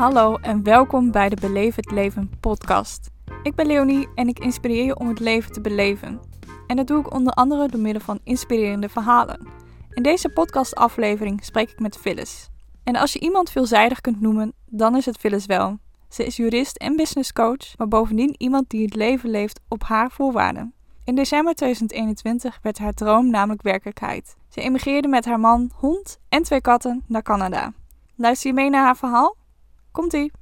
Hallo en welkom bij de Beleef het Leven podcast. Ik ben Leonie en ik inspireer je om het leven te beleven. En dat doe ik onder andere door middel van inspirerende verhalen. In deze podcastaflevering spreek ik met Phyllis. En als je iemand veelzijdig kunt noemen, dan is het Phyllis wel. Ze is jurist en businesscoach, maar bovendien iemand die het leven leeft op haar voorwaarden. In december 2021 werd haar droom namelijk werkelijkheid. Ze emigreerde met haar man, hond en twee katten naar Canada. Luister je mee naar haar verhaal? Komt-ie!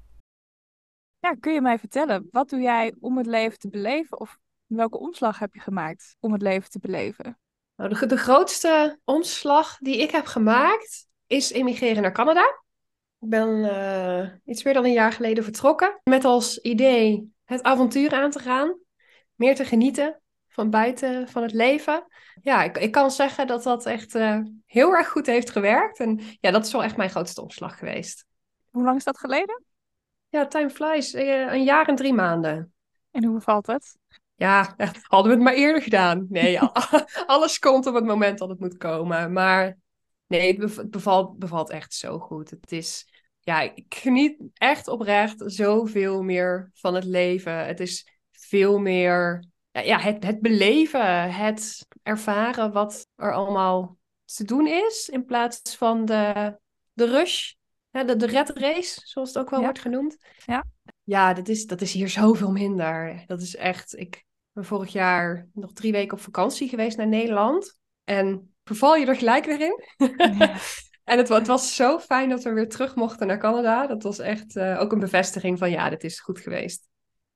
Ja, kun je mij vertellen, wat doe jij om het leven te beleven? Of welke omslag heb je gemaakt om het leven te beleven? Nou, de, de grootste omslag die ik heb gemaakt is emigreren naar Canada. Ik ben eh, iets meer dan een jaar geleden vertrokken met als idee het avontuur aan te gaan, meer te genieten van buiten, van het leven. Ja, ik, ik kan zeggen dat dat echt uh, heel erg goed heeft gewerkt. En ja, dat is wel echt mijn grootste omslag geweest. Hoe lang is dat geleden? Ja, time flies. Uh, een jaar en drie maanden. En hoe bevalt het? Ja, hadden we het maar eerder gedaan. Nee, alles komt op het moment dat het moet komen. Maar nee, het bevalt, bevalt echt zo goed. Het is, ja, ik geniet echt oprecht zoveel meer van het leven. Het is veel meer ja, het, het beleven, het ervaren wat er allemaal te doen is, in plaats van de, de rush, hè, de, de red race, zoals het ook wel wordt genoemd. Ja, ja dat, is, dat is hier zoveel minder. Dat is echt, ik ben vorig jaar nog drie weken op vakantie geweest naar Nederland. En verval je er gelijk weer in. Ja. en het, het, was zo fijn dat we weer terug mochten naar Canada. Dat was echt uh, ook een bevestiging van ja, dit is goed geweest.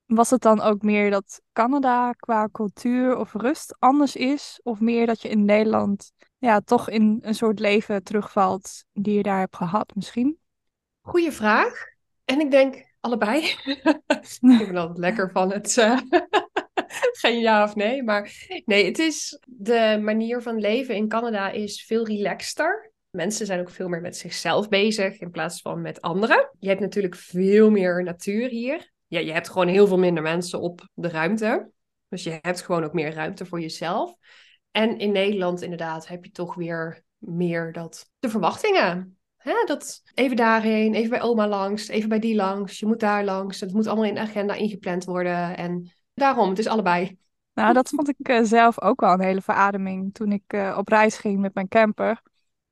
Was het dan ook meer dat Canada qua cultuur of rust anders is? Of meer dat je in Nederland ja, toch in een soort leven terugvalt die je daar hebt gehad misschien? Goeie vraag. En ik denk allebei. ik ben altijd lekker van het uh, geen ja of nee. Maar nee, het is de manier van leven in Canada is veel relaxter. Mensen zijn ook veel meer met zichzelf bezig in plaats van met anderen. Je hebt natuurlijk veel meer natuur hier ja, je hebt gewoon heel veel minder mensen op de ruimte. Dus je hebt gewoon ook meer ruimte voor jezelf. En in Nederland inderdaad heb je toch weer meer dat de verwachtingen. Hè? Dat even daarheen, even bij oma langs, even bij die langs. Je moet daar langs. Het moet allemaal in de agenda ingepland worden. En daarom, het is allebei. Nou, dat vond ik uh, zelf ook wel een hele verademing toen ik uh, op reis ging met mijn camper.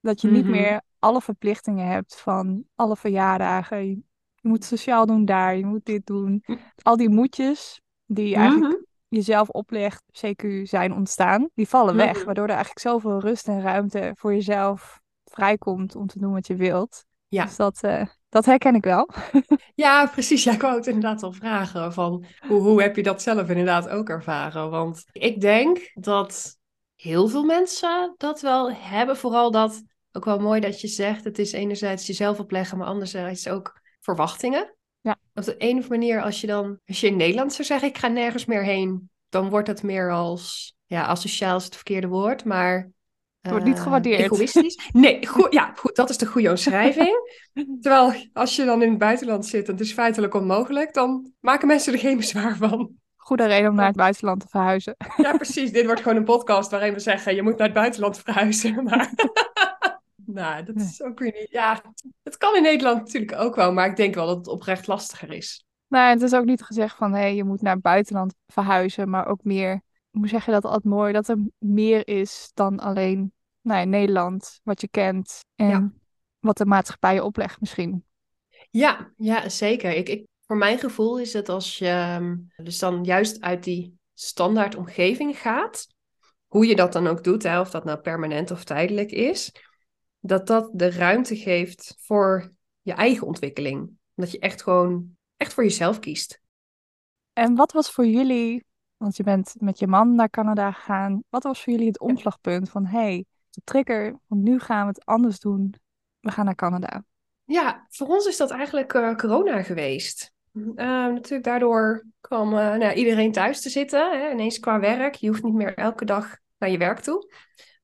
Dat je niet mhm. meer alle verplichtingen hebt van alle verjaardagen. Je moet sociaal doen daar, je moet dit doen. Hm. Al die moedjes die je eigenlijk mhm. jezelf oplegt, CQ zijn ontstaan, die vallen weg. Mhm. Waardoor er eigenlijk zoveel rust en ruimte voor jezelf vrijkomt om te doen wat je wilt. Ja. Dus dat, uh, dat herken ik wel. ja, precies. Ja, ik wou het inderdaad al vragen. Van hoe, hoe heb je dat zelf inderdaad ook ervaren? Want ik denk dat heel veel mensen dat wel hebben. Vooral dat, ook wel mooi dat je zegt, het is enerzijds jezelf opleggen, maar anderzijds ook verwachtingen. Ja. Op de een of andere manier, als je dan, als je in Nederland zou zeggen, ik ga nergens meer heen, dan wordt het meer als, ja, asociaal is het verkeerde woord, maar... Het wordt niet eh, gewaardeerd. Egoïstisch. Nee, goed, ja, goed, dat is de goede omschrijving. Terwijl als je dan in het buitenland zit en het is feitelijk onmogelijk, dan maken mensen er geen bezwaar van. Goede reden om naar het buitenland te verhuizen. Ja, precies. Dit wordt gewoon een podcast waarin we zeggen, je moet naar het buitenland verhuizen. Maar... Nou, dat is ook weer niet. Ja, het kan in Nederland natuurlijk ook wel, maar ik denk wel dat het oprecht lastiger is. Nou, het is ook niet gezegd van hé, hey, je moet naar het buitenland verhuizen, maar ook meer, hoe zeg je dat altijd mooi, dat er meer is dan alleen nou, Nederland, wat je kent en wat de maatschappij je oplegt misschien. Ja, ja zeker. Ik, ik, voor mijn gevoel is het als je ehm, dus dan juist uit die standaard omgeving gaat, hoe je dat dan ook doet, hè, of dat nou permanent of tijdelijk is, dat dat de ruimte geeft voor je eigen ontwikkeling. Dat je echt gewoon echt voor jezelf kiest. En wat was voor jullie, want je bent met je man naar Canada gegaan, wat was voor jullie het omslagpunt van hey, de trigger, want nu gaan we het anders doen, we gaan naar Canada? Ja, voor ons is dat eigenlijk uh, corona geweest. Uh, natuurlijk daardoor kwam uh, nou, iedereen thuis te zitten, hè, ineens qua werk. Je hoeft niet meer elke dag naar je werk toe.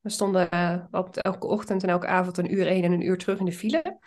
We stonden uh, elke ochtend en elke avond een uur heen en een uur terug in de file.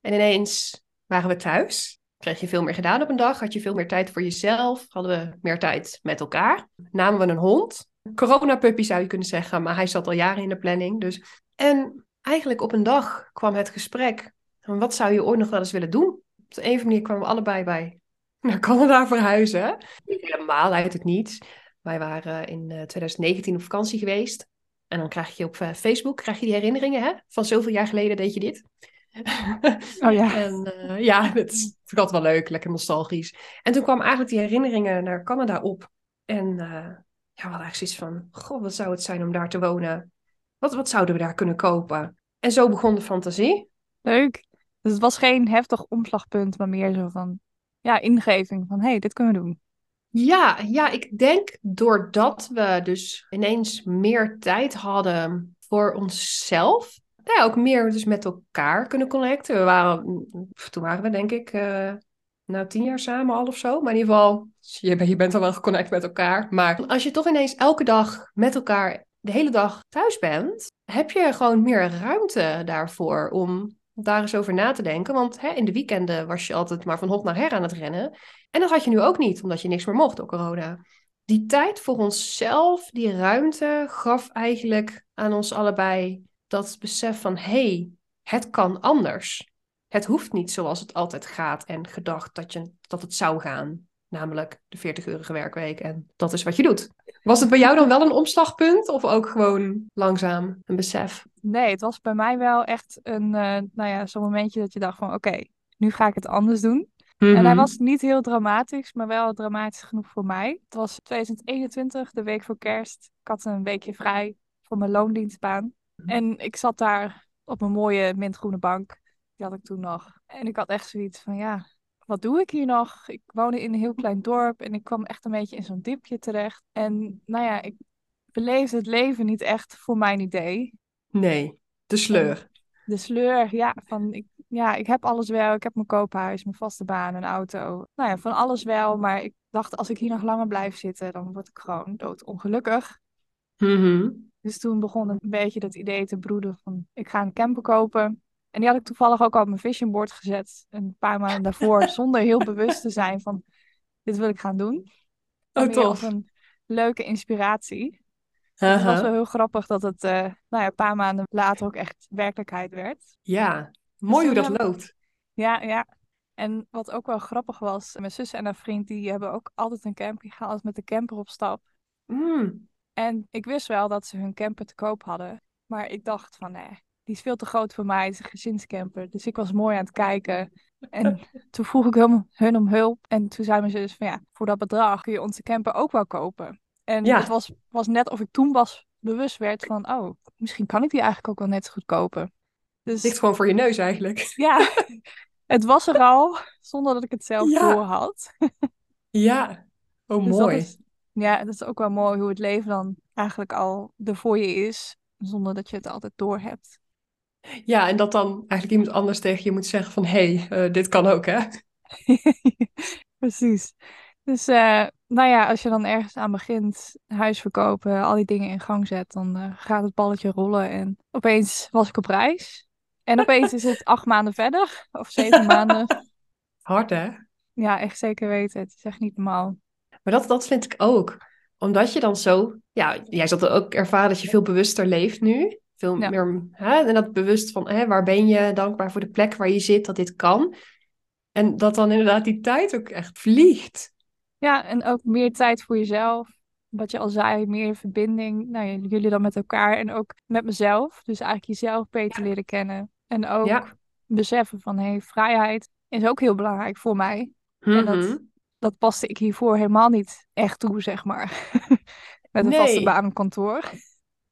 En ineens waren we thuis. Kreeg je veel meer gedaan op een dag. Had je veel meer tijd voor jezelf. Hadden we meer tijd met elkaar. Namen we een hond. Corona-puppy zou je kunnen zeggen. Maar hij zat al jaren in de planning. Dus... En eigenlijk op een dag kwam het gesprek. Wat zou je ooit nog wel eens willen doen? op de een of andere manier kwamen we allebei bij naar Canada verhuizen. Niet helemaal uit het niets. Wij waren in 2019 op vakantie geweest. En dan krijg je op Facebook krijg je die herinneringen hè? van zoveel jaar geleden deed je dit. Oh ja. en uh, ja, dat ik altijd wel leuk, lekker nostalgisch. En toen kwamen eigenlijk die herinneringen naar Canada op. En uh, ja, we hadden eigenlijk zoiets van, goh, wat zou het zijn om daar te wonen? Wat, wat zouden we daar kunnen kopen? En zo begon de fantasie. Leuk. Dus het was geen heftig omslagpunt, maar meer zo van, ja, ingeving van, hé, hey, dit kunnen we doen. Ja, ja, ik denk doordat we dus ineens meer tijd hadden voor onszelf, ja, ook meer dus met elkaar kunnen connecten. We waren, toen waren we denk ik, uh, nou tien jaar samen al of zo. Maar in ieder geval, je, je bent al wel geconnect met elkaar. Maar als je toch ineens elke dag met elkaar de hele dag thuis bent, heb je gewoon meer ruimte daarvoor om daar eens over na te denken. Want hè, in de weekenden was je altijd maar van hot naar her aan het rennen. En dat had je nu ook niet, omdat je niks meer mocht door corona. Die tijd voor onszelf, die ruimte, gaf eigenlijk aan ons allebei dat besef van hé, hey, het kan anders. Het hoeft niet zoals het altijd gaat en gedacht dat, je, dat het zou gaan. Namelijk de 40-urige werkweek en dat is wat je doet. Was het bij jou dan wel een omslagpunt of ook gewoon langzaam een besef? Nee, het was bij mij wel echt een, uh, nou ja, zo'n momentje dat je dacht van oké, nu ga ik het anders doen. En hij mhm. was niet heel dramatisch, maar wel dramatisch genoeg voor mij. Het was 2021, de week voor kerst. Ik had een weekje vrij voor mijn loondienstbaan. Mhm. En ik zat daar op een mooie mintgroene bank. Die had ik toen nog. En ik had echt zoiets van, ja, wat doe ik hier nog? Ik woonde in een heel klein dorp en ik kwam echt een beetje in zo'n dipje terecht. En nou ja, ik beleefde het leven niet echt voor mijn idee. Nee, de sleur. de sleur, ja, van ik, ja, ik heb alles wel. Ik heb mijn koophuis, mijn vaste baan, een auto. Nou ja, van alles wel. Maar ik dacht, als ik hier nog langer blijf zitten, dan word ik gewoon doodongelukkig. Mm dus toen begon een beetje dat idee te broeden van ik ga een camper kopen. En die had ik toevallig ook op mijn vision board gezet. Een paar maanden daarvoor, zonder heel bewust te zijn van dit wil ik gaan doen. Oh, tof. een leuke inspiratie. Dus het was wel heel grappig dat het uh, nou ja, een paar maanden later ook echt werkelijkheid werd. Ja, dus mooi hoe dat loopt. Ja, ja. En wat ook wel grappig was, mijn zus en haar vriend, die hebben ook altijd een camping gehaald met de camper op stap. Mm. En ik wist wel dat ze hun camper te koop hadden. Maar ik dacht van nee, die is veel te groot voor mij. Het is een gezinscamper. Dus ik was mooi aan het kijken. En toen vroeg ik hun, hun om hulp. En toen zei mijn zus van ja, voor dat bedrag kun je onze camper ook wel kopen. En het was, was net of ik toen was bewust werd van oh, misschien kan ik die eigenlijk ook wel net zo goed kopen. Dus, ligt gewoon voor je neus eigenlijk. Ja, het was er al, zonder dat ik het zelf ja. door had. ja, oh dus mooi. Ja, dat is ook wel mooi hoe het leven dan eigenlijk al er voor je is, zonder dat je het altijd door hebt. Ja, en dat dan eigenlijk iemand anders tegen je moet zeggen van, hé, hey, uh, dit kan ook, hè? Precies. Dus, uh, nou ja, als je dan ergens aan begint, huis verkopen, al die dingen in gang zet, dan uh, gaat het balletje rollen en opeens was ik op reis. En opeens is het acht maanden verder, of zeven maanden. Hard, hè? Ja, echt zeker weten. Het is echt niet normaal. Maar dat, dat vind ik ook. Omdat je dan zo... Ja, jij zult ook ervaren dat je veel bewuster leeft nu. Veel meer... Hè, en dat bewust van, hè, waar ben je? Dankbaar voor de plek waar je zit, dat dit kan. En dat dan inderdaad die tijd ook echt vliegt. Ja, en ook meer tijd voor jezelf. Wat je al zei, meer verbinding. Nou, jullie dan met elkaar en ook met mezelf. Dus eigenlijk jezelf beter leren kennen. En ook beseffen van, hé, hey, vrijheid is ook heel belangrijk voor mij. En dat, mhm dat paste ik hiervoor helemaal niet echt toe, zeg maar. Met een vaste baan kantoor.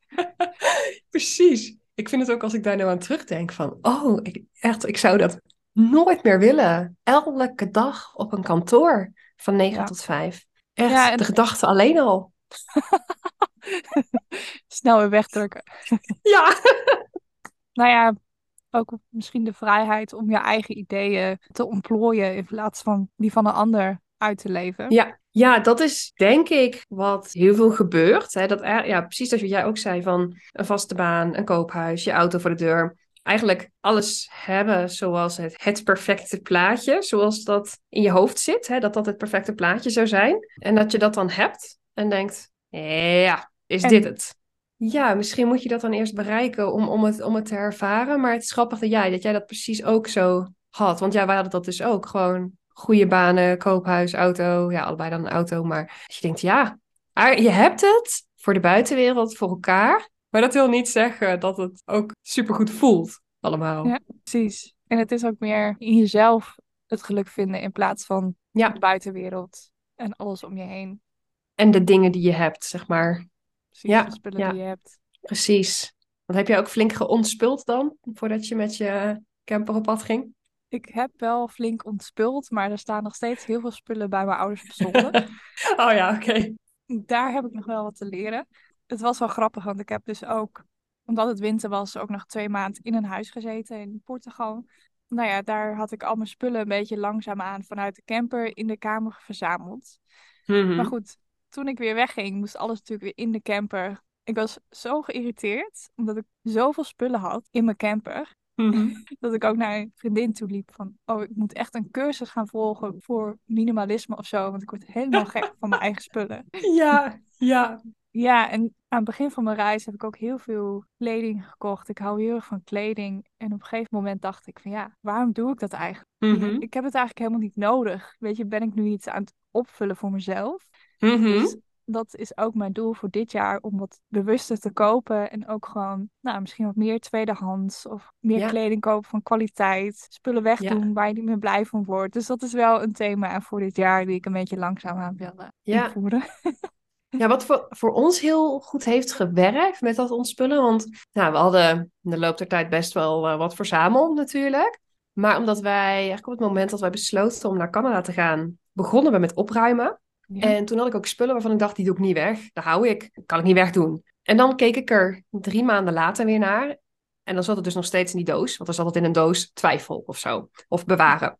Precies. Ik vind het ook als ik daar nou aan terugdenk van, oh, ik, echt, ik zou dat nooit meer willen. Elke dag op een kantoor van 9 tot 5. Echt, ja, de gedachte alleen al. Snel weer wegdrukken. ja. nou ja, ook misschien de vrijheid om je eigen ideeën te ontplooien in plaats van die van een ander uit te leven. Ja, ja, dat is denk ik wat heel veel gebeurt. Hè? Dat er, ja, precies als jij ook zei van een vaste baan, een koophuis, je auto voor de deur. Eigenlijk alles hebben zoals het, het perfecte plaatje, zoals dat in je hoofd zit. Hè? Dat dat het perfecte plaatje zou zijn. En dat je dat dan hebt en denkt, ja, is dit het? Ja, misschien moet je dat dan eerst bereiken om, om, het, om het te ervaren. Maar het is grappig dat jij, dat jij dat precies ook zo had. Want ja, wij hadden dat dus ook. Gewoon goede banen, koophuis, auto. Ja, allebei dan een auto. Maar je denkt, ja, je hebt het voor de buitenwereld voor elkaar. Maar dat wil niet zeggen dat het ook supergoed voelt, allemaal. Ja, precies. En het is ook meer in jezelf het geluk vinden in plaats van ja. de buitenwereld en alles om je heen. En de dingen die je hebt, zeg maar. Precies, ja. de spullen die je hebt. Precies. Want heb je ook flink geontspuld dan, voordat je met je camper op pad ging? Ik heb wel flink ontspuld, maar er staan nog steeds heel veel spullen bij mijn ouders op zolder. oh ja, oké. Daar heb ik nog wel wat te leren. Het was wel grappig, want ik heb dus ook, omdat het winter was, ook nog twee maanden in een huis gezeten in Portugal. Nou ja, daar had ik al mijn spullen een beetje langzaamaan vanuit de camper in de kamer verzameld. Mhm. Maar goed, toen ik weer wegging, moest alles natuurlijk weer in de camper. Ik was zo geïrriteerd, omdat ik zoveel spullen had in mijn camper. Mhm. dat ik ook naar een vriendin toe liep van, oh, ik moet echt een cursus gaan volgen voor minimalisme of zo, want ik word helemaal gek van mijn eigen spullen. Ja, ja. Ja, en aan het begin van mijn reis heb ik ook heel veel kleding gekocht. Ik hou heel erg van kleding. En op een gegeven moment dacht ik van ja, waarom doe ik dat eigenlijk? Mhm. Ik heb het eigenlijk helemaal niet nodig. Weet je, ben ik nu iets aan het opvullen voor mezelf? Mhm. Dus dat is ook mijn doel voor dit jaar om wat bewuster te kopen. En ook gewoon, nou, misschien wat meer tweedehands. Of meer Ja. kleding kopen van kwaliteit. Spullen wegdoen waar je niet meer blij van wordt. Dus dat is wel een thema voor dit jaar die ik een beetje langzaam aan wil eh, Ja. invoeren. Ja, wat voor, voor ons heel goed heeft gewerkt met dat ontspullen. Want nou, we hadden in de loop der tijd best wel eh, wat verzameld natuurlijk. Maar omdat wij, eigenlijk op het moment dat wij besloten om naar Canada te gaan, begonnen we met opruimen. En toen had ik ook spullen waarvan ik dacht, die doe ik niet weg. Dat hou ik. Dat kan ik niet wegdoen. En dan keek ik er drie maanden later weer naar. En dan zat het dus nog steeds in die doos. Want er zat het in een doos twijfel of zo. Of bewaren.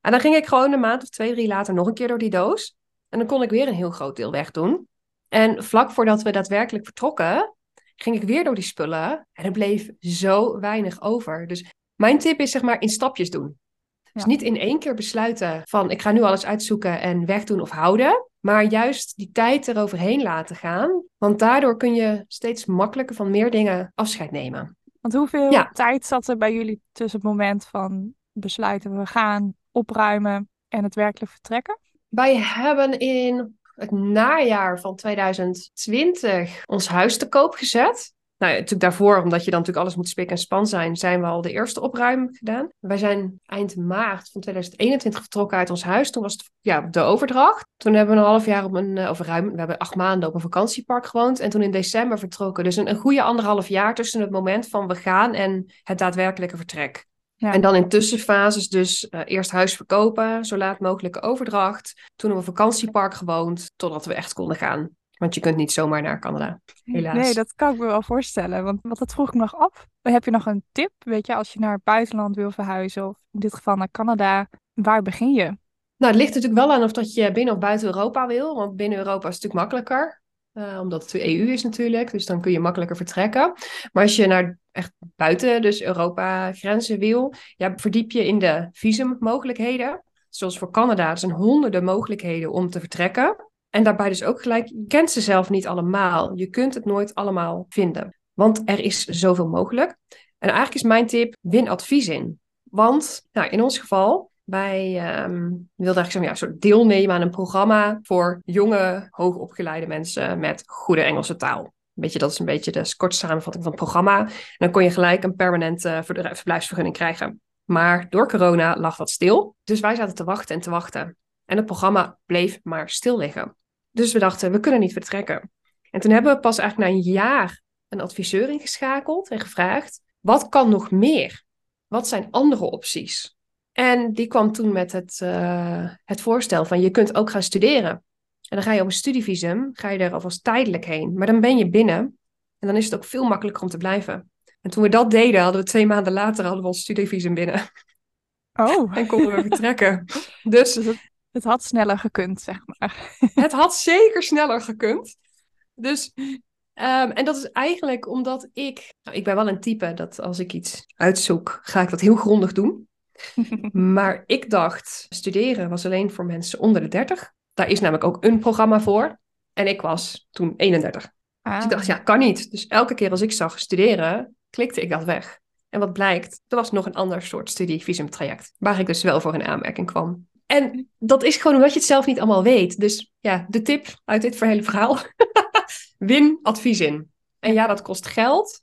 En dan ging ik gewoon een maand of twee, drie later nog een keer door die doos. En dan kon ik weer een heel groot deel wegdoen. En vlak voordat we daadwerkelijk vertrokken, ging ik weer door die spullen. En er bleef zo weinig over. Dus mijn tip is zeg maar in stapjes doen. Dus niet in één keer besluiten van ik ga nu alles uitzoeken en wegdoen of houden. Maar juist die tijd eroverheen laten gaan. Want daardoor kun je steeds makkelijker van meer dingen afscheid nemen. Want hoeveel Ja. tijd zat er bij jullie tussen het moment van besluiten we gaan opruimen en het werkelijk vertrekken? Wij hebben in het najaar van 2020 ons huis te koop gezet. Nou natuurlijk daarvoor, omdat je dan natuurlijk alles moet spik en span zijn, zijn we al de eerste opruim gedaan. Wij zijn eind maart van 2021 vertrokken uit ons huis. Toen was het ja, de overdracht. Toen hebben we een half jaar op een, eh, of ruim, we hebben acht maanden op een vakantiepark gewoond. En toen in december vertrokken. Dus een, een goede anderhalf jaar tussen het moment van we gaan en het daadwerkelijke vertrek. Ja. En dan in tussenfases dus eh, eerst huis verkopen, zo laat mogelijke overdracht. Toen op een vakantiepark gewoond, totdat we echt konden gaan. Want je kunt niet zomaar naar Canada, helaas. Nee, dat kan ik me wel voorstellen. Want wat dat vroeg ik me nog af. Heb je nog een tip? Weet je, als je naar het buitenland wil verhuizen, of in dit geval naar Canada, waar begin je? Nou, het ligt natuurlijk wel aan of dat je binnen of buiten Europa wil. Want binnen Europa is het natuurlijk makkelijker. eh, omdat het de EU is natuurlijk. Dus dan kun je makkelijker vertrekken. Maar als je naar echt buiten, dus Europa grenzen wil. Ja, verdiep je in de visummogelijkheden. Zoals voor Canada. Er zijn honderden mogelijkheden om te vertrekken. En daarbij dus ook gelijk, je kent ze zelf niet allemaal. Je kunt het nooit allemaal vinden. Want er is zoveel mogelijk. En eigenlijk is mijn tip, win advies in. Want nou, in ons geval, wij ehm wilden eigenlijk ja, een soort deelnemen aan een programma voor jonge, hoogopgeleide mensen met goede Engelse taal. Weet je, dat is een beetje de korte samenvatting van het programma. En dan kon je gelijk een permanente ver- verblijfsvergunning krijgen. Maar door corona lag dat stil. Dus wij zaten te wachten en te wachten. En het programma bleef maar stil liggen. Dus we dachten, we kunnen niet vertrekken. En toen hebben we pas eigenlijk na een jaar een adviseur ingeschakeld en gevraagd: wat kan nog meer? Wat zijn andere opties? En die kwam toen met het, eh, het voorstel van je kunt ook gaan studeren. En dan ga je op een studievisum, ga je er alvast tijdelijk heen. Maar dan ben je binnen en dan is het ook veel makkelijker om te blijven. En toen we dat deden, hadden we twee maanden later hadden we ons studievisum binnen. Oh, En konden we vertrekken. Dus dus het had sneller gekund, zeg maar. het had zeker sneller gekund. Dus, ehm, en dat is eigenlijk omdat ik... Nou, ik ben wel een type dat als ik iets uitzoek, ga ik dat heel grondig doen. Maar ik dacht, studeren was alleen voor mensen onder de 30. Daar is namelijk ook een programma voor. En ik was toen 31. Dus ik dacht, ja, kan niet. Dus elke keer als ik zag studeren, klikte ik dat weg. En wat blijkt, er was nog een ander soort studievisumtraject, waar ik dus wel voor in aanmerking kwam. En dat is gewoon omdat je het zelf niet allemaal weet. Dus ja, de tip uit dit hele verhaal, win advies in. En ja, dat kost geld,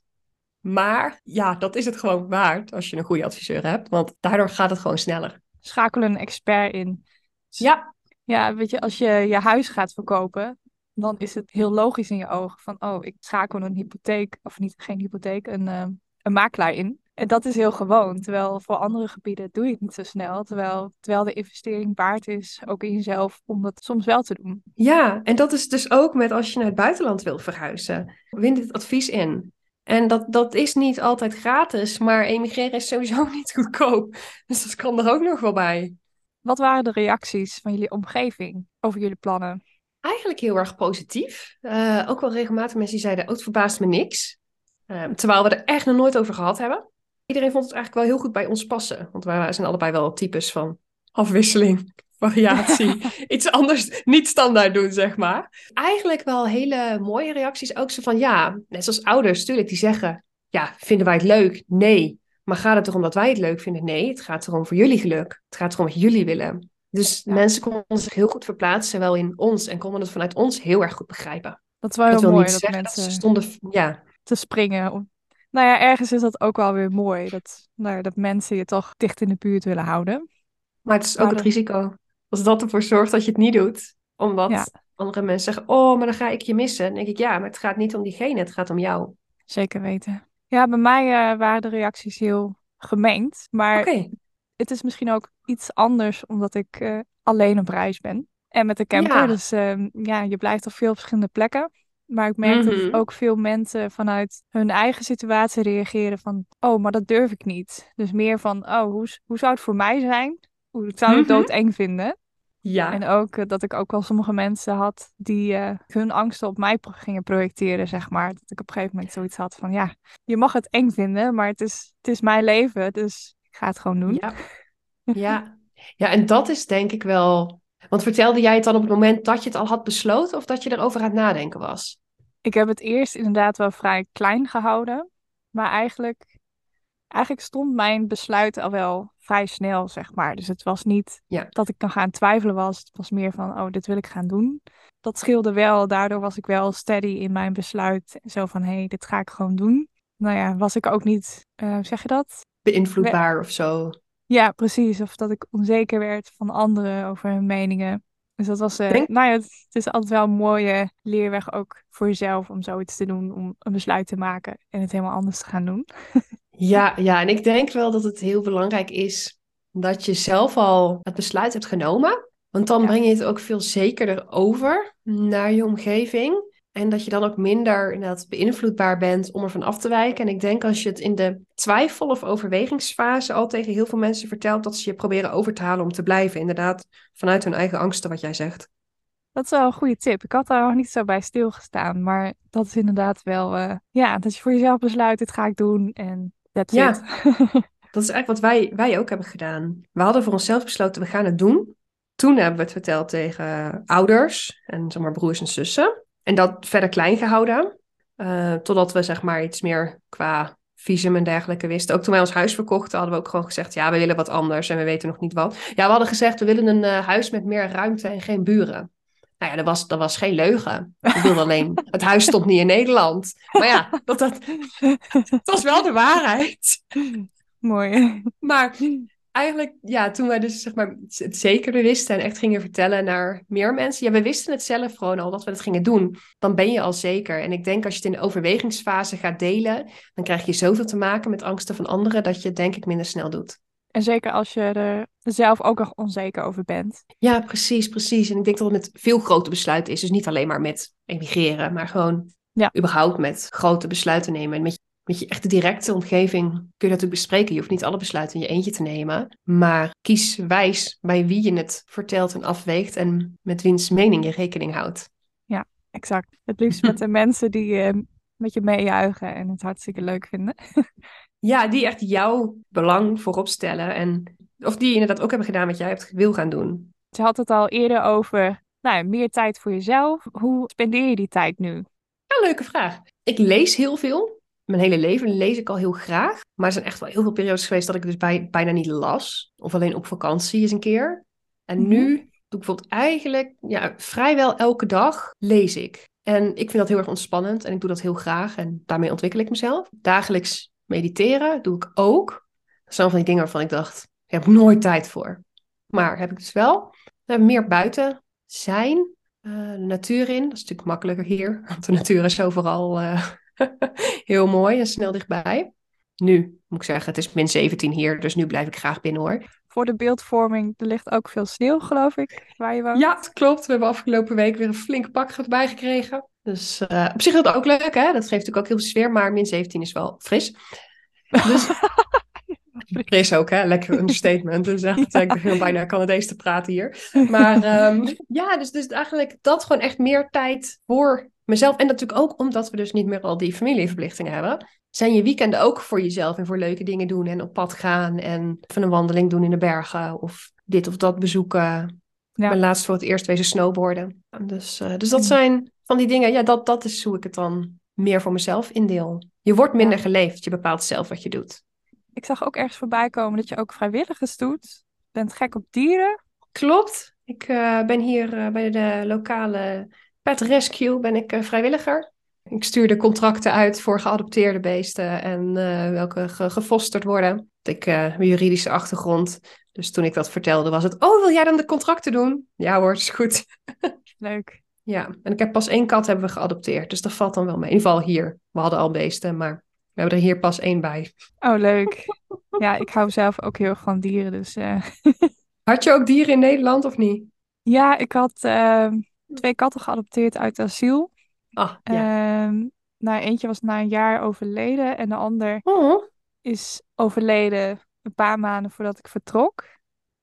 maar ja, dat is het gewoon waard als je een goede adviseur hebt, want daardoor gaat het gewoon sneller. Schakel een expert in. Ja. Ja, weet je, als je je huis gaat verkopen, dan is het heel logisch in je ogen van, oh, ik schakel een hypotheek, of niet, geen hypotheek, een, uh, een makelaar in. En dat is heel gewoon, terwijl voor andere gebieden doe je het niet zo snel. Terwijl, terwijl de investering waard is, ook in jezelf, om dat soms wel te doen. Ja, en dat is dus ook met als je naar het buitenland wil verhuizen. Win dit advies in. En dat, dat is niet altijd gratis, maar emigreren is sowieso niet goedkoop. Dus dat kan er ook nog wel bij. Wat waren de reacties van jullie omgeving over jullie plannen? Eigenlijk heel erg positief. Uh, ook wel regelmatig mensen die zeiden, oh, het verbaast me niks. Uh, terwijl we er echt nog nooit over gehad hebben. Iedereen vond het eigenlijk wel heel goed bij ons passen. Want wij zijn allebei wel types van afwisseling, variatie. iets anders, niet standaard doen, zeg maar. Eigenlijk wel hele mooie reacties. Ook zo van, ja, net zoals ouders, natuurlijk, die zeggen... Ja, vinden wij het leuk? Nee. Maar gaat het erom dat wij het leuk vinden? Nee, het gaat erom voor jullie geluk. Het gaat erom wat jullie willen. Dus mensen konden zich heel goed verplaatsen, wel in ons. En konden het vanuit ons heel erg goed begrijpen. Dat is wel heel mooi dat mensen dat stonden ja. te springen. Nou ja, ergens is dat ook wel weer mooi. Dat, nou, dat mensen je toch dicht in de buurt willen houden. Maar het is ook het risico. Als dat ervoor zorgt dat je het niet doet. Omdat andere mensen zeggen, oh, maar dan ga ik je missen. Dan denk ik, ja, maar het gaat niet om diegene, het gaat om jou. Zeker weten. Ja, bij mij uh, waren de reacties heel gemengd. Maar okay. het is misschien ook iets anders omdat ik uh, alleen op reis ben. En met de camper. Ja. Dus uh, ja, je blijft op veel verschillende plekken. Maar ik merk dat Mhm. ook veel mensen vanuit hun eigen situatie reageren van... Oh, maar dat durf ik niet. Dus meer van, oh, hoe, hoe zou het voor mij zijn? Hoe ik zou het Mhm. doodeng vinden. Ja. En ook eh, dat ik ook wel sommige mensen had die eh, hun angsten op mij gingen projecteren, zeg maar. Dat ik op een gegeven moment zoiets had van, ja, je mag het eng vinden, maar het is, het is mijn leven, dus ik ga het gewoon doen. Ja. Ja. ja, en dat is denk ik wel. Want vertelde jij het dan op het moment dat je het al had besloten of dat je erover aan het nadenken was? Ik heb het eerst inderdaad wel vrij klein gehouden, maar eigenlijk, eigenlijk stond mijn besluit al wel vrij snel, zeg maar. Dus het was niet Ja. dat ik dan gaan twijfelen was. Het was meer van, oh, dit wil ik gaan doen. Dat scheelde wel. Daardoor was ik wel steady in mijn besluit. Zo van, hé, hey, dit ga ik gewoon doen. Nou ja, was ik ook niet, eh, zeg je dat? Beïnvloedbaar of zo. Ja, precies. Of dat ik onzeker werd van anderen over hun meningen. Dus dat was, eh, Denk- nou ja, het, het is altijd wel een mooie leerweg ook voor jezelf om zoiets te doen, om een besluit te maken en het helemaal anders te gaan doen. Ja, ja, en ik denk wel dat het heel belangrijk is dat je zelf al het besluit hebt genomen. Want dan Ja. breng je het ook veel zekerder over naar je omgeving. En dat je dan ook minder inderdaad beïnvloedbaar bent om ervan af te wijken. En ik denk als je het in de twijfel- of overwegingsfase al tegen heel veel mensen vertelt, dat ze je proberen over te halen om te blijven. Inderdaad, vanuit hun eigen angsten, wat jij zegt. Dat is wel een goede tip. Ik had daar nog niet zo bij stilgestaan, maar dat is inderdaad wel, eh, ja, dat je voor jezelf besluit, dit ga ik doen en that's Ja. it. Dat is eigenlijk wat wij, wij ook hebben gedaan. We hadden voor onszelf besloten, we gaan het doen. Toen hebben we het verteld tegen ouders en zeg maar, broers en zussen. En dat verder klein gehouden. eh, totdat we zeg maar iets meer qua visum en dergelijke wisten. Ook toen wij ons huis verkochten hadden we ook gewoon gezegd... ja, we willen wat anders en we weten nog niet wat. Ja, we hadden gezegd, we willen een eh, huis met meer ruimte en geen buren. Nou ja, dat was, dat was geen leugen. We wilden alleen... Het huis stond niet in Nederland. Maar ja, dat, dat, dat was wel de waarheid. Mooi. Maar eigenlijk, ja, toen wij dus zeg maar het zekerder wisten en echt gingen vertellen naar meer mensen. Ja, we wisten het zelf gewoon al dat we het gingen doen. Dan ben je al zeker. En ik denk als je het in de overwegingsfase gaat delen, dan krijg je zoveel te maken met angsten van anderen dat je het denk ik minder snel doet. En zeker als je er zelf ook nog onzeker over bent. Ja, precies, precies. En ik denk dat het met veel grote besluiten is. Dus niet alleen maar met emigreren, maar gewoon Ja. überhaupt met grote besluiten nemen. En met, met je echte directe omgeving kun je natuurlijk bespreken. Je hoeft niet alle besluiten in je eentje te nemen. Maar kies wijs bij wie je het vertelt en afweegt. En met wiens mening je rekening houdt. Exact. Het liefst met de mensen die eh, met je meejuichen en het hartstikke leuk vinden. Ja, die echt jouw belang voorop stellen. En of die inderdaad ook hebben gedaan wat jij hebt wil gaan doen. Je had het al eerder over nou, ja, meer tijd voor jezelf. Hoe spendeer je die tijd nu? Ja, leuke vraag. Ik lees heel veel. Mijn hele leven lees ik al heel graag. Maar er zijn echt wel heel veel periodes geweest dat ik dus bij, bijna niet las. Of alleen op vakantie eens een keer. En Mhm. nu doe ik bijvoorbeeld eigenlijk, ja, vrijwel elke dag lees ik. En ik vind dat heel erg ontspannend en ik doe dat heel graag en daarmee ontwikkel ik mezelf. Dagelijks mediteren doe ik ook. Dat zijn van die dingen waarvan ik dacht, ik heb nooit tijd voor. Maar heb ik dus wel. Meer buiten zijn, eh, de natuur in. Dat is natuurlijk makkelijker hier, want de natuur is overal eh, heel mooi en snel dichtbij. Nu moet ik zeggen, het is min 17 hier, dus nu blijf ik graag binnen hoor. Voor de beeldvorming, er ligt ook veel sneeuw, geloof ik, waar je woont. Ja, het klopt. We hebben afgelopen week weer een flink pak erbij gekregen. Dus eh, op zich is dat ook leuk, hè? Dat geeft natuurlijk ook heel veel sfeer, maar min 17 is wel fris. Dus fris ook, hè? Lekker understatement. Dus echt, ik begin bijna Canadees te praten hier. Maar ehm, ja, dus, dus eigenlijk dat gewoon echt meer tijd voor mezelf. En natuurlijk ook omdat we dus niet meer al die familieverplichtingen hebben. Zijn je weekenden ook voor jezelf en voor leuke dingen doen en op pad gaan en even een wandeling doen in de bergen of dit of dat bezoeken. Ja. Ik ben laatst voor het eerst wezen snowboarden. Dus, eh, dus dat zijn van die dingen, ja, dat, dat is hoe ik het dan meer voor mezelf indeel. Je wordt minder geleefd, je bepaalt zelf wat je doet. Ik zag ook ergens voorbij komen dat je ook vrijwilligers doet. Bent gek op dieren. Klopt. Ik eh, ben hier eh, bij de lokale Pet Rescue ben ik eh, vrijwilliger. Ik stuur de contracten uit voor geadopteerde beesten en welke ge- gefosterd worden. Ik heb een juridische achtergrond. Dus toen ik dat vertelde was het, oh wil jij dan de contracten doen? Ja hoor, is goed. Leuk. Ja, en ik heb pas één kat hebben we geadopteerd. Dus dat valt dan wel mee. In ieder geval hier. We hadden al beesten, maar we hebben er hier pas één bij. Oh, leuk. Ja, ik hou zelf ook heel erg van dieren. Dus eh, Had je ook dieren in Nederland of niet? ja, ik had ehm, twee katten geadopteerd uit asiel. Ah, ja. Ehm, nou, eentje was na een jaar overleden en de ander Oh, is overleden een paar maanden voordat ik vertrok.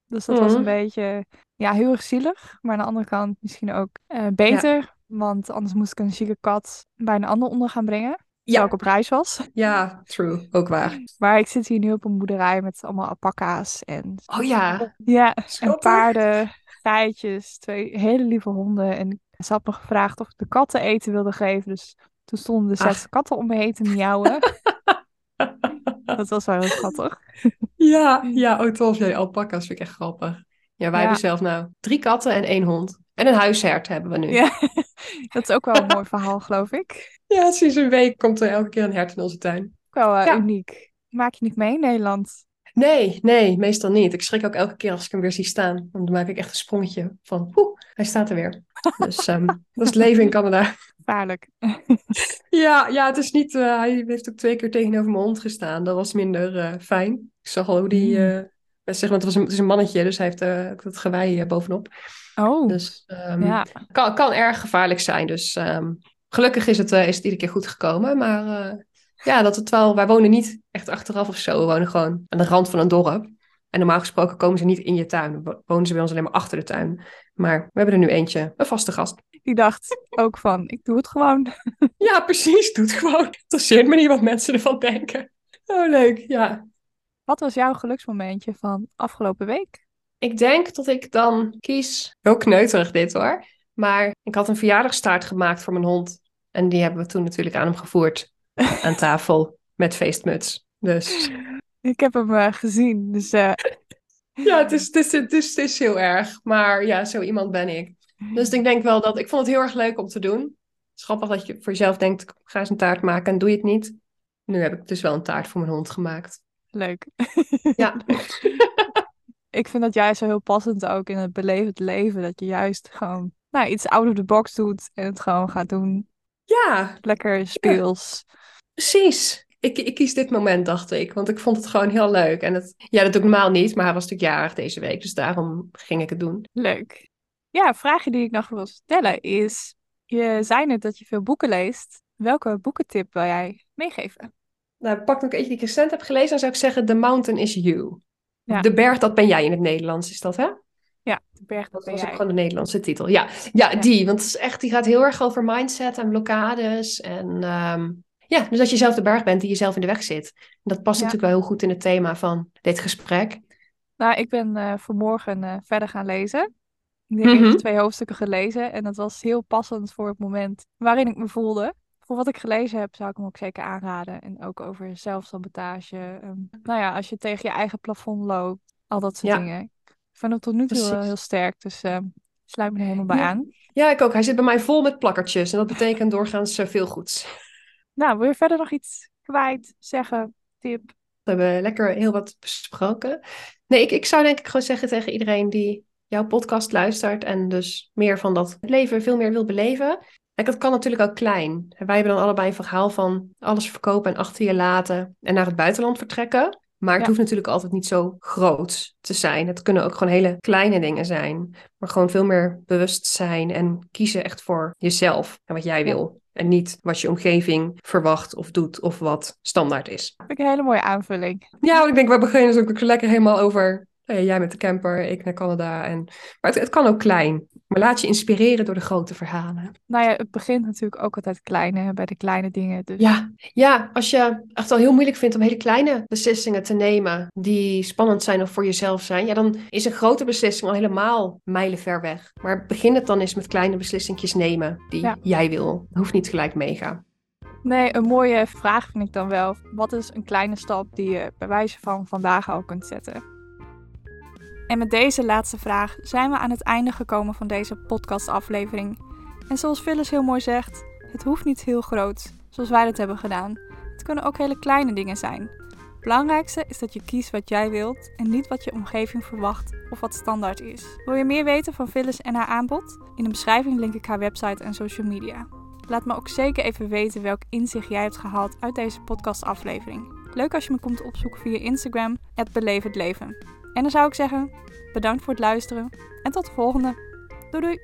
Dus dat was een Mm. beetje, ja, heel erg zielig. Maar aan de andere kant misschien ook eh, beter. Want anders moest ik een zieke kat bij een ander onder gaan brengen. Ik ja. op reis was. ja, true. Ook waar. Maar ik zit hier nu op een boerderij met allemaal alpaca's en, Oh ja, ja, en paarden, geitjes, twee hele lieve honden. En ze had me gevraagd of ik de katten eten wilde geven. Dus toen stonden de zes Ach. katten om me heen te miauwen. Dat was wel heel schattig. Ja, ja, oh tof. Ja, alpaca's vind ik echt grappig. Ja, wij Ja. hebben zelf nou drie katten en één hond. En een huishert hebben we nu. Ja, dat is ook wel een mooi verhaal, geloof ik. Ja, sinds een week komt er elke keer een hert in onze tuin. Ook wel eh, Ja. uniek. Maak je niet mee in Nederland? Nee, nee, meestal niet. Ik schrik ook elke keer als ik hem weer zie staan. Dan maak ik echt een sprongetje van, poeh, hij staat er weer. Dus ehm, dat is het leven in Canada. Gevaarlijk. Ja, ja, het is niet. eh, hij heeft ook twee keer tegenover mijn hond gestaan. Dat was minder eh, fijn. Ik zag al hoe die. Eh, zeg maar, het, was een, het is een mannetje, dus hij heeft eh, ook dat gewei bovenop. Oh, Dus ja. kan, kan erg gevaarlijk zijn. Dus ehm, gelukkig is het, eh, is het iedere keer goed gekomen. Maar eh, ja, dat het wel. Wij wonen niet echt achteraf of zo. We wonen gewoon aan de rand van een dorp. En normaal gesproken komen ze niet in je tuin. Wo- Wonen ze bij ons alleen maar achter de tuin. Maar we hebben er nu eentje, een vaste gast. Die dacht ook van, ik doe het gewoon. Ja, precies. Doe het gewoon. Het interesseert me niet wat mensen ervan denken. Oh, leuk. Ja. Wat was jouw geluksmomentje van afgelopen week? Ik denk dat ik dan kies. Heel kneuterig dit hoor. Maar ik had een verjaardagstaart gemaakt voor mijn hond. En die hebben we toen natuurlijk aan hem gevoerd. Aan tafel. Met feestmuts. Dus Ik heb hem eh, gezien, dus eh, ja, het is, het, is, het, is, het is heel erg. Maar ja, zo iemand ben ik. Dus ik denk wel dat... Ik vond het heel erg leuk om te doen. Het is grappig dat je voor jezelf denkt... Ik ga eens een taart maken en doe je het niet. Nu heb ik dus wel een taart voor mijn hond gemaakt. leuk. Ja. Ik vind dat juist zo heel passend ook in het belevend leven. Dat je juist gewoon nou, iets out of the box doet en het gewoon gaat doen. Ja, Lekker speels. Precies. Ik, ik kies dit moment, dacht ik. Want ik vond het gewoon heel leuk. En het, ja, dat doe ik normaal niet. Maar hij was natuurlijk jarig deze week. Dus daarom ging ik het doen. Leuk. Ja, vraagje die ik nog wil stellen is... Je zei net dat je veel boeken leest. Welke boekentip wil jij meegeven? Nou, pak nog eentje die ik recent heb gelezen. Dan zou ik zeggen The Mountain is You. Ja. De berg, dat ben jij in het Nederlands, is dat hè? Ja, de berg dat Dat ben was ook gewoon de Nederlandse titel. Ja, ja, Ja. die. Want het is echt, die gaat heel erg over mindset en blokkades. En ehm, ja, dus dat je zelf de berg bent die jezelf in de weg zit. En dat past Ja. natuurlijk wel heel goed in het thema van dit gesprek. Nou, ik ben eh, vanmorgen eh, verder gaan lezen. Ik heb eerst twee hoofdstukken gelezen en dat was heel passend voor het moment waarin ik me voelde. Voor wat ik gelezen heb, zou ik hem ook zeker aanraden. En ook over zelfsabotage. Um, nou ja, als je tegen je eigen plafond loopt, al dat soort dingen. Ik vind hem tot nu toe heel, heel, sterk, dus uh, sluit me er helemaal bij aan. Ja, ik ook. Hij zit bij mij vol met plakkertjes en dat betekent doorgaans uh, veel goeds. Nou, wil je verder nog iets kwijt, zeggen, tip? We hebben lekker heel wat besproken. Nee, ik, ik zou denk ik gewoon zeggen tegen iedereen die jouw podcast luistert en dus meer van dat leven veel meer wil beleven. Kijk, dat kan natuurlijk ook klein. Wij hebben dan allebei een verhaal van alles verkopen en achter je laten en naar het buitenland vertrekken. Maar het hoeft natuurlijk altijd niet zo groot te zijn. Het kunnen ook gewoon hele kleine dingen zijn. Maar gewoon veel meer bewust zijn en kiezen echt voor jezelf en wat jij wil. En niet wat je omgeving verwacht of doet of wat standaard is. Vind ik een hele mooie aanvulling. Ja, want ik denk, we beginnen dus ook lekker helemaal over jij met de camper, ik naar Canada. En... Maar het, het, kan ook klein. Maar laat je inspireren door de grote verhalen. Nou ja, het begint natuurlijk ook altijd klein, hè, bij de kleine dingen. Dus... Ja. ja, als je echt wel heel moeilijk vindt om hele kleine beslissingen te nemen die spannend zijn of voor jezelf zijn, ja, dan is een grote beslissing al helemaal mijlen ver weg. Maar begin het dan eens met kleine beslissingjes nemen die jij wil. Dat hoeft niet gelijk mega. Nee, een mooie vraag vind ik dan wel. Wat is een kleine stap die je bij wijze van vandaag al kunt zetten? En met deze laatste vraag zijn we aan het einde gekomen van deze podcastaflevering. En zoals Phyllis heel mooi zegt, het hoeft niet heel groot, zoals wij dat hebben gedaan. Het kunnen ook hele kleine dingen zijn. Het belangrijkste is dat je kiest wat jij wilt en niet wat je omgeving verwacht of wat standaard is. Wil je meer weten van Phyllis en haar aanbod? In de beschrijving link ik haar website en social media. Laat me ook zeker even weten welk inzicht jij hebt gehaald uit deze podcastaflevering. Leuk als je me komt opzoeken via Instagram, het leven. En dan zou ik zeggen, bedankt voor het luisteren en tot de volgende. Doei doei!